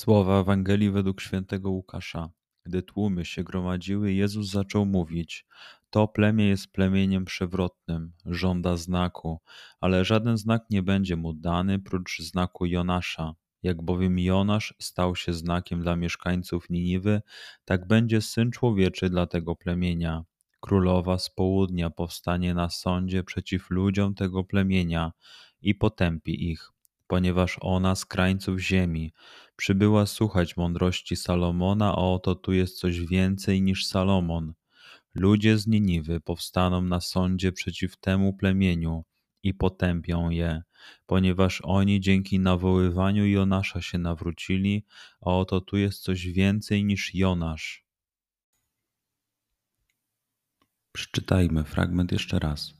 Słowa Ewangelii według świętego Łukasza. Gdy tłumy się gromadziły, Jezus zaczął mówić: To plemię jest plemieniem przewrotnym, żąda znaku, ale żaden znak nie będzie mu dany prócz znaku Jonasza. Jak bowiem Jonasz stał się znakiem dla mieszkańców Niniwy, tak będzie syn człowieczy dla tego plemienia. Królowa z południa powstanie na sądzie przeciw ludziom tego plemienia i potępi ich ponieważ ona z krańców ziemi przybyła słuchać mądrości Salomona, a oto tu jest coś więcej niż Salomon. Ludzie z Niniwy powstaną na sądzie przeciw temu plemieniu i potępią je, ponieważ oni dzięki nawoływaniu Jonasza się nawrócili, a oto tu jest coś więcej niż Jonasz. Przeczytajmy fragment jeszcze raz.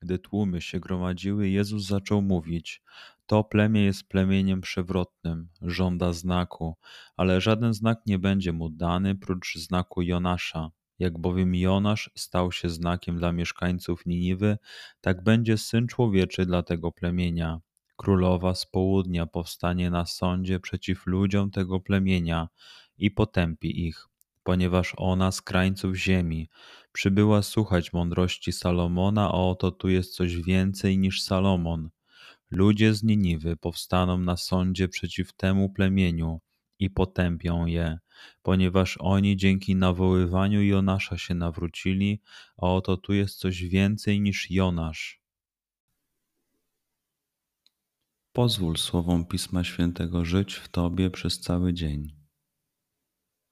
Gdy tłumy się gromadziły, Jezus zaczął mówić: To plemię jest plemieniem przewrotnym, żąda znaku, ale żaden znak nie będzie mu dany prócz znaku Jonasza. Jak bowiem Jonasz stał się znakiem dla mieszkańców Niniwy, tak będzie syn człowieczy dla tego plemienia. Królowa z południa powstanie na sądzie przeciw ludziom tego plemienia i potępi ich ponieważ ona z krańców ziemi przybyła słuchać mądrości Salomona, a oto tu jest coś więcej niż Salomon. Ludzie z Niniwy powstaną na sądzie przeciw temu plemieniu i potępią je, ponieważ oni dzięki nawoływaniu Jonasza się nawrócili, a oto tu jest coś więcej niż Jonasz. Pozwól słowom Pisma Świętego żyć w Tobie przez cały dzień.